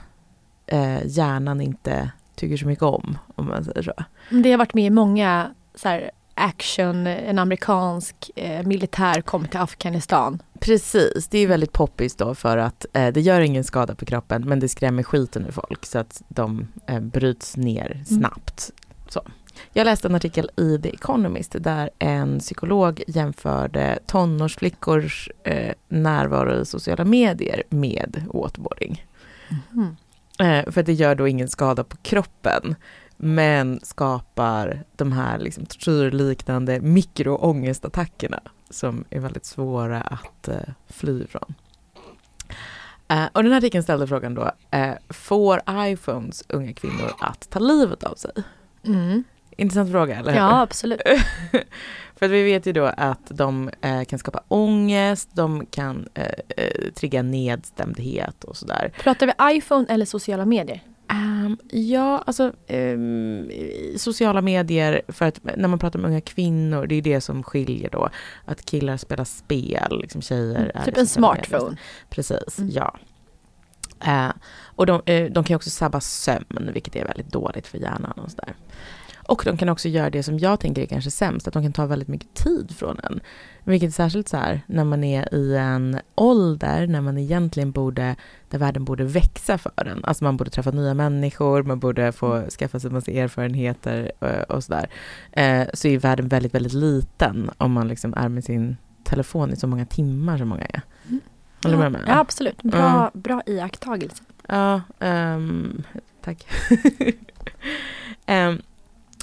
eh, hjärnan inte tycker så mycket om, om man säger så. Det har varit med i många så här, action, en amerikansk eh, militär kom till Afghanistan. Precis, det är väldigt poppis då för att eh, det gör ingen skada på kroppen men det skrämmer skiten ur folk så att de eh, bryts ner mm. snabbt. Mm. Så. Jag läste en artikel i The Economist där en psykolog jämförde tonårsflickors eh, närvaro i sociala medier med waterboarding. Mm. Eh, för det gör då ingen skada på kroppen men skapar de här liksom, tortyrliknande mikroångestattackerna som är väldigt svåra att eh, fly ifrån. Uh, och den här artikeln ställde frågan då, uh, får iPhones unga kvinnor att ta livet av sig? Mm. Intressant fråga, eller hur? Ja, absolut. För att vi vet ju då att de eh, kan skapa ångest, de kan eh, eh trigga nedstämdhet och sådär. Pratar vi iPhone eller sociala medier? Um, ja, alltså um, sociala medier, för att när man pratar om unga kvinnor, det är det som skiljer då. Att killar spelar spel, liksom tjejer mm, är... Typ en smartphone. Precis, mm. ja. Uh, och de, uh, de kan också sabba sömn, vilket är väldigt dåligt för hjärnan och sådär. Och de kan också göra det som jag tänker är kanske sämst, att de kan ta väldigt mycket tid från en. Vilket är särskilt så här när man är i en ålder när man egentligen borde, där världen borde växa för en. Alltså man borde träffa nya människor, man borde få skaffa sig massa erfarenheter och, eh, och sådär. Eh, så är världen väldigt, väldigt liten om man liksom är med sin telefon i så många timmar som många är. Mm. Håller du ja, med mig? Ja, absolut. Bra, mm. bra iakttagelse. Ja, um, tack. um,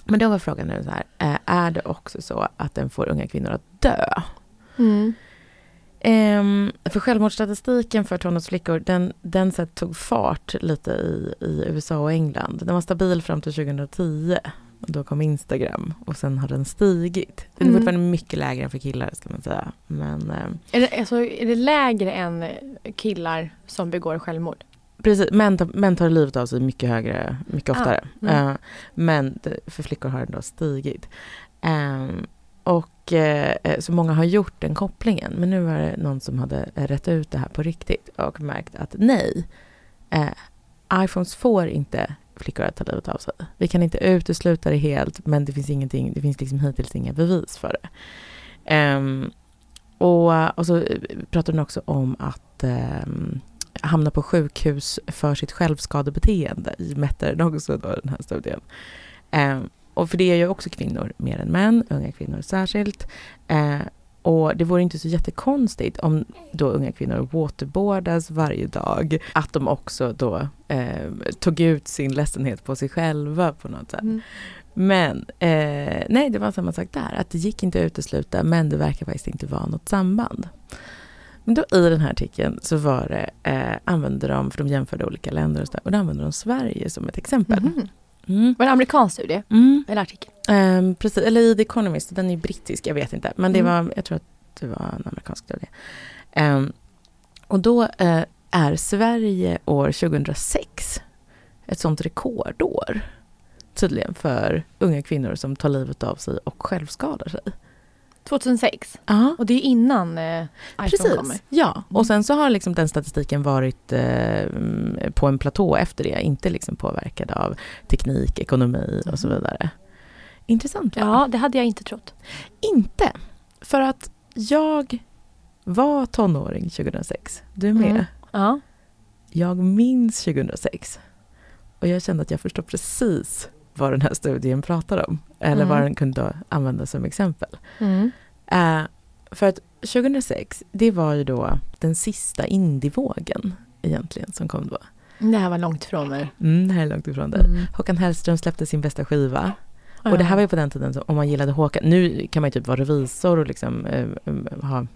Men då var frågan nu så här, eh, är det också så att den får unga kvinnor att dö? Mm. Um, för självmordsstatistiken för tonårsflickor, den, den så tog fart lite i, i USA och England. Den var stabil fram till 2010. Och då kom Instagram och sen har den stigit. Den är mm. fortfarande mycket lägre än för killar ska man säga. Men, um, är, det, alltså, är det lägre än killar som begår självmord? Precis, män män tar livet av sig mycket högre, mycket ah, oftare. Ah, mm. uh, men för flickor har den då stigit. Um, och uh, så många har gjort den kopplingen. Men nu var det någon som hade rätt ut det här på riktigt och märkt att nej, uh, iPhones får inte flickor att ta livet av sig. Vi kan inte utesluta det helt, men det finns ingenting, det finns liksom hittills inga bevis för det. Um, och, och så pratar hon också om att um, hamnar på sjukhus för sitt självskadebeteende i mätte också då, den här studien. Eh, och för det är ju också kvinnor mer än män, unga kvinnor särskilt. Eh, och det vore inte så jättekonstigt om då unga kvinnor waterboardas varje dag, att de också då eh, tog ut sin ledsenhet på sig själva på något sätt. Mm. Men eh, nej, det var samma sak där, att det gick inte att utesluta, men det verkar faktiskt inte vara något samband. Men då i den här artikeln så var det, eh, använde de, för de jämförde olika länder och, så där, och då använde de Sverige som ett exempel. Mm. Mm. Var det en amerikansk studie? Mm. Eller artikel? Um, precis, eller i The Economist, den är brittisk, jag vet inte. Men det mm. var, jag tror att det var en amerikansk studie. Um, och då uh, är Sverige år 2006 ett sånt rekordår tydligen för unga kvinnor som tar livet av sig och självskadar sig. 2006? Ja. Och det är innan eh, iPhone Precis. kommer? Ja, och sen så har liksom den statistiken varit eh, på en platå efter det, inte liksom påverkad av teknik, ekonomi och så mm. vidare. Intressant va? Ja, det hade jag inte trott. Inte, för att jag var tonåring 2006. Du är med? Mm. Ja. Jag minns 2006 och jag kände att jag förstår precis vad den här studien pratar om. Eller mm. vad den kunde användas som exempel. Mm. Uh, för att 2006, det var ju då den sista indievågen egentligen som kom då. Det här var långt ifrån mig. Mm, det här är långt ifrån dig. Mm. Håkan Hellström släppte sin bästa skiva. Och det här var ju på den tiden, om man gillade Håkan, nu kan man ju typ vara revisor och liksom uh, ha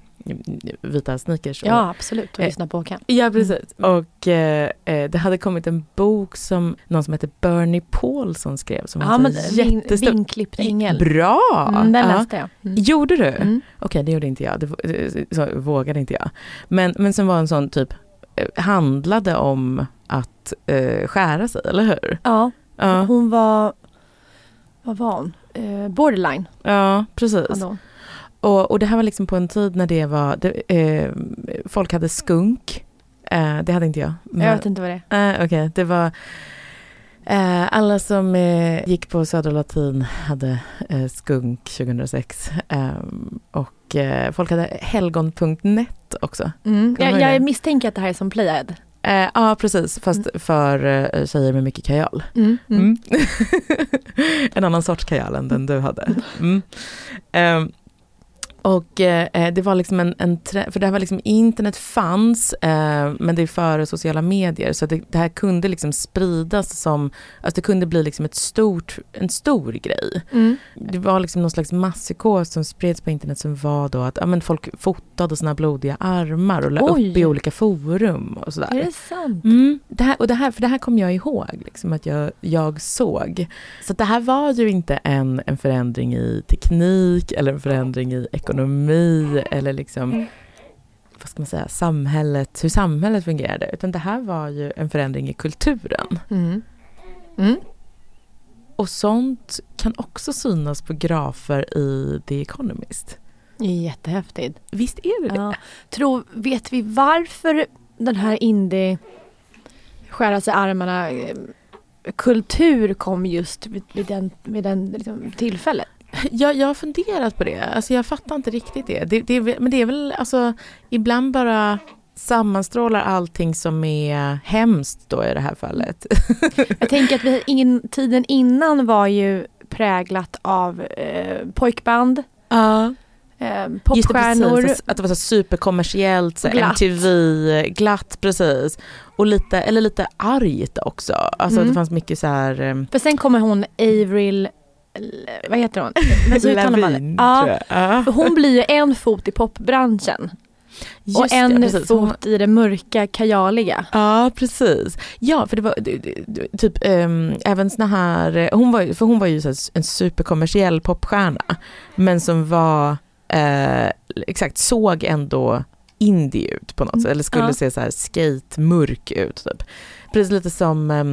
vita sneakers. Ja, absolut. Och eh, lyssna på Håkan. Ja, precis. Mm. Och eh, eh, det hade kommit en bok som någon som heter Bernie Paulson skrev. Som ja, men jättestor. Vinklippt ängel. Bra! Mm, den läste jag. Mm. Gjorde du? Mm. Okej, okay, det gjorde inte jag. Det, så vågade inte jag. Men, men som var en sån typ, eh, handlade om att eh, skära sig, eller hur? Ja, ja. hon var, vad var hon? Eh, borderline. Ja, precis. Alltså. Och, och det här var liksom på en tid när det var, det, eh, folk hade skunk. Eh, det hade inte jag. Men, jag vet inte vad det är. Eh, okay. det var eh, alla som eh, gick på Södra Latin hade eh, skunk 2006. och folk hade helgon.net också. Mm. Jag, jag misstänker att det här är som Playad. Eh, ja, precis. Fast mm. för eh, tjejer med mycket kajal. Mm. Mm. en annan sorts kajal än den du hade. Eh, och eh, det var liksom en, en för det här var liksom, internet fanns, eh, men det är före sociala medier, så det, det, här kunde liksom spridas som, alltså det kunde bli liksom ett stort, en stor grej. Mm. Det var liksom någon slags masspsykos som spreds på internet som var då att ja, men folk fotade sina blodiga armar och la upp i olika forum och sådär. Är det sant? Mm, det här, och det här, för det här kommer jag ihåg, liksom, att jag, jag såg. Så det här var ju inte en, en förändring i teknik eller en förändring i ekonomi ekonomi eller liksom mm. vad ska man säga, samhället, hur samhället fungerade. Utan det här var ju en förändring i kulturen. Mm. Mm. Och sånt kan också synas på grafer i The Economist. Jättehäftigt. Visst är det det? Ja. Tror, vet vi varför den här indie skära sig armarna eh, kultur kom just vid, vid den, vid den liksom, tillfället? Jag, jag har funderat på det. Alltså jag fattar inte riktigt det. det, det är men det är väl alltså ibland bara sammanstrålar allting som är hemskt då i det här fallet. Jag tänker att vi, in, tiden innan var ju präglat av eh, pojkband, Ja. eh, popstjärnor. precis, att det var så superkommersiellt, så Glatt. MTV, glatt precis. Och lite, eller lite argt också. Alltså Mm. det fanns mycket så här... ehm, För sen kommer hon Avril, vad heter hon? Men så uttalar man det. Ja, för hon blir ju en fot i popbranschen Just och det, en. Hon- fot i det mörka, kajaliga. Ja, precis. Ja, för det var det- det- det- typ äm, även såna här, hon var, för hon var ju en superkommersiell popstjärna, men som var, eh, exakt, såg ändå indie ut på något sätt, eller skulle Ja. se så här skate-mörk ut typ. Precis lite som eh,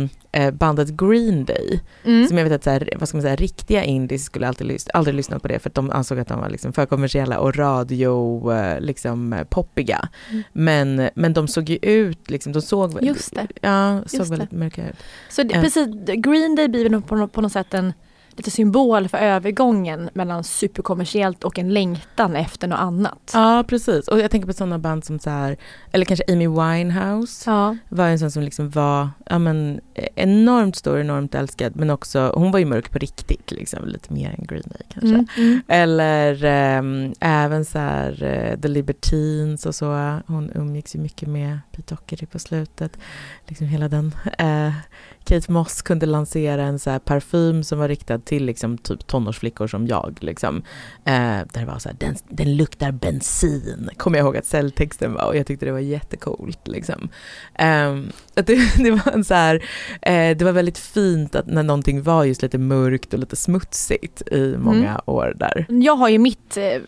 bandet Green Day, Mm. som jag vet att så här, vad ska man säga, riktiga indies skulle alltid lys- aldrig lyssna på det för att de ansåg att de var liksom för kommersiella och radio eh, liksom eh, poppiga. Mm. Men, men de såg ju ut, liksom, de såg Just det. Ja, såg Just det. väldigt mörka ut. Så det, precis, Green Day blir på, på något sätt en lite symbol för övergången mellan superkommersiellt och en längtan efter något annat. Ja, precis. Och jag tänker på sådana band som så här, eller kanske Amy Winehouse Ja. var en sån som liksom var ja, men, eh, enormt stor, enormt älskad, men också, hon var ju mörk på riktigt, liksom, lite mer än Green Day kanske. Mm. Mm. Eller ehm, även så här eh, The Libertines och så. Hon umgicks ju mycket med Pete Doherty på slutet. Liksom hela den. Eh, Kate Moss kunde lansera en så parfym som var riktad till liksom typ tonårsflickor som jag. Liksom. Eh, där det var så här, den, den luktar bensin. Kommer jag ihåg att säljtexten var och jag tyckte det var jättecoolt. Liksom. Ehm, att det, det var en så här, eh, det var väldigt fint att när någonting var just lite mörkt och lite smutsigt i många Mm. år där. Jag har ju mitt eh,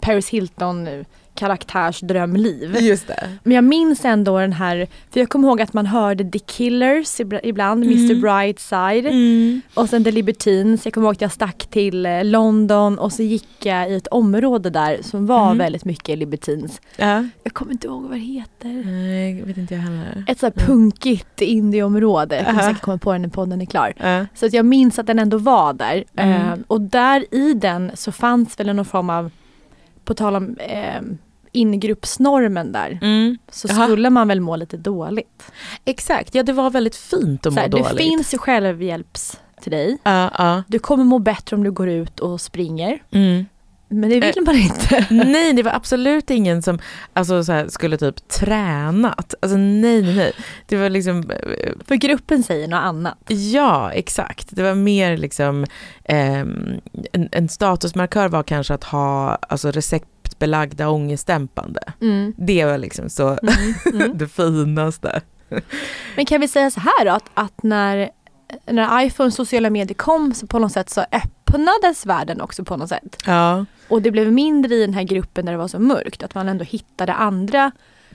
Paris Hilton eh, karaktärsdrömliv. Just det. Men jag minns ändå den här, för jag kommer ihåg att man hörde The Killers ibla- ibland, Mm. Mr Brightside och sen The Libertines. Jag kommer ihåg att jag stack till eh, London och så gick jag i ett område där som var Mm. väldigt mycket Libertines. Ja. Jag kommer inte ihåg vad det heter. Nej, jag vet inte jag heller. Ett sånt här Mm. punkigt indieområde. Jag kommer Aha. säkert komma på den när podden är klar. Ja. Så att jag minns att den ändå var där. Mm. Eh, och där i den så fanns väl någon form av, på tal om eh, ingruppsnormen där, Mm. så Jaha. skulle man väl må lite dåligt. Exakt, ja det var väldigt fint att Så må här, dåligt. det finns självhjälps till dig. Ja, ja. Du kommer må bättre om du går ut och springer. Mm. Men det vill man inte. Nej, det var absolut ingen som alltså, så här, skulle typ tränat. Alltså nej, nej, nej. Det var liksom, eh, För gruppen säger något annat. ja exakt. Det var mer liksom, ehm, en, en statusmarkör var kanske att ha alltså, receptbelagda ångestdämpande. Mm. Det var liksom så Mm. Mm. det finaste. Men kan vi säga så här då, att, att när, när iPhone sociala medier kom så på något sätt så öppnades världen också på något sätt. Ja, Och det blev mindre i den här gruppen där det var så mörkt, att man ändå hittade andra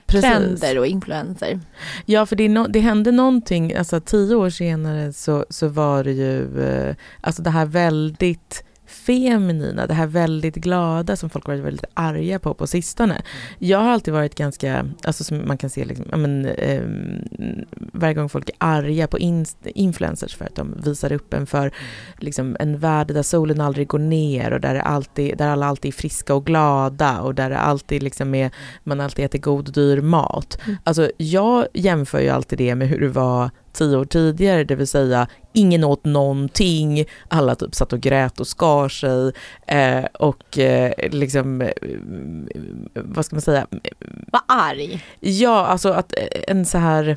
precis. trender och influenser. Ja, för det, no, det hände någonting, alltså tio år senare så, så var det ju, eh, alltså det här väldigt feminina, det här väldigt glada som folk varit väldigt arga på på sistone. Jag har alltid varit ganska, alltså som man kan se liksom, ja, men, ehm, varje gång folk är arga på inst- influencers för att de visar upp en för liksom, en värld där solen aldrig går ner och där, det alltid, där alla alltid är friska och glada och där det alltid liksom är, man alltid äter god och dyr mat. Mm. Alltså jag jämför ju alltid det med hur det var tio år tidigare, det vill säga ingen åt någonting, alla typ satt och grät och skar sig eh, och eh, liksom, eh, vad ska man säga, Var arg. ja alltså att en så här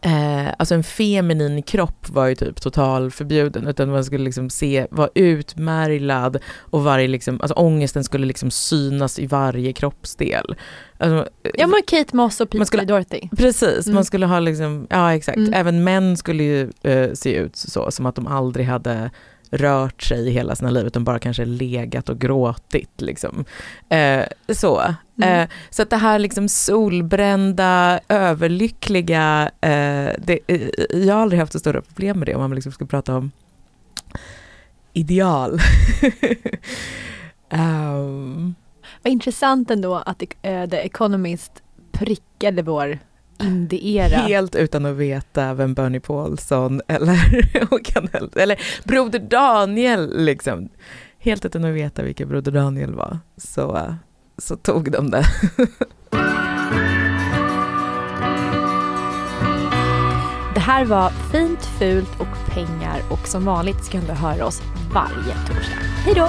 Eh, alltså en feminin kropp var ju typ total förbjuden utan man skulle liksom se, vara utmärglad och varje liksom, alltså ångesten skulle liksom synas i varje kroppsdel. Alltså, Ja men Kate Moss och Man Pete skulle- Dorothy. Precis, Mm. man skulle ha liksom, ja exakt, Mm. även män skulle ju eh, se ut så, som att de aldrig hade rört sig i hela sina liv utan bara kanske legat och gråtit liksom. Eh, så. Mm. Eh, så att det här liksom solbrända, överlyckliga, eh, det, eh, jag har aldrig haft så stora problem med det om man liksom ska prata om ideal. um. Vad intressant ändå att uh, The Economist prickade vår indie-era. Helt utan att veta vem Bernie Paulsson eller eller Broder Daniel liksom. Helt utan att veta vilken Broder Daniel var. Så, så tog de det. Det här var Fint, fult och pengar och som vanligt ska du höra oss varje torsdag. Hej då!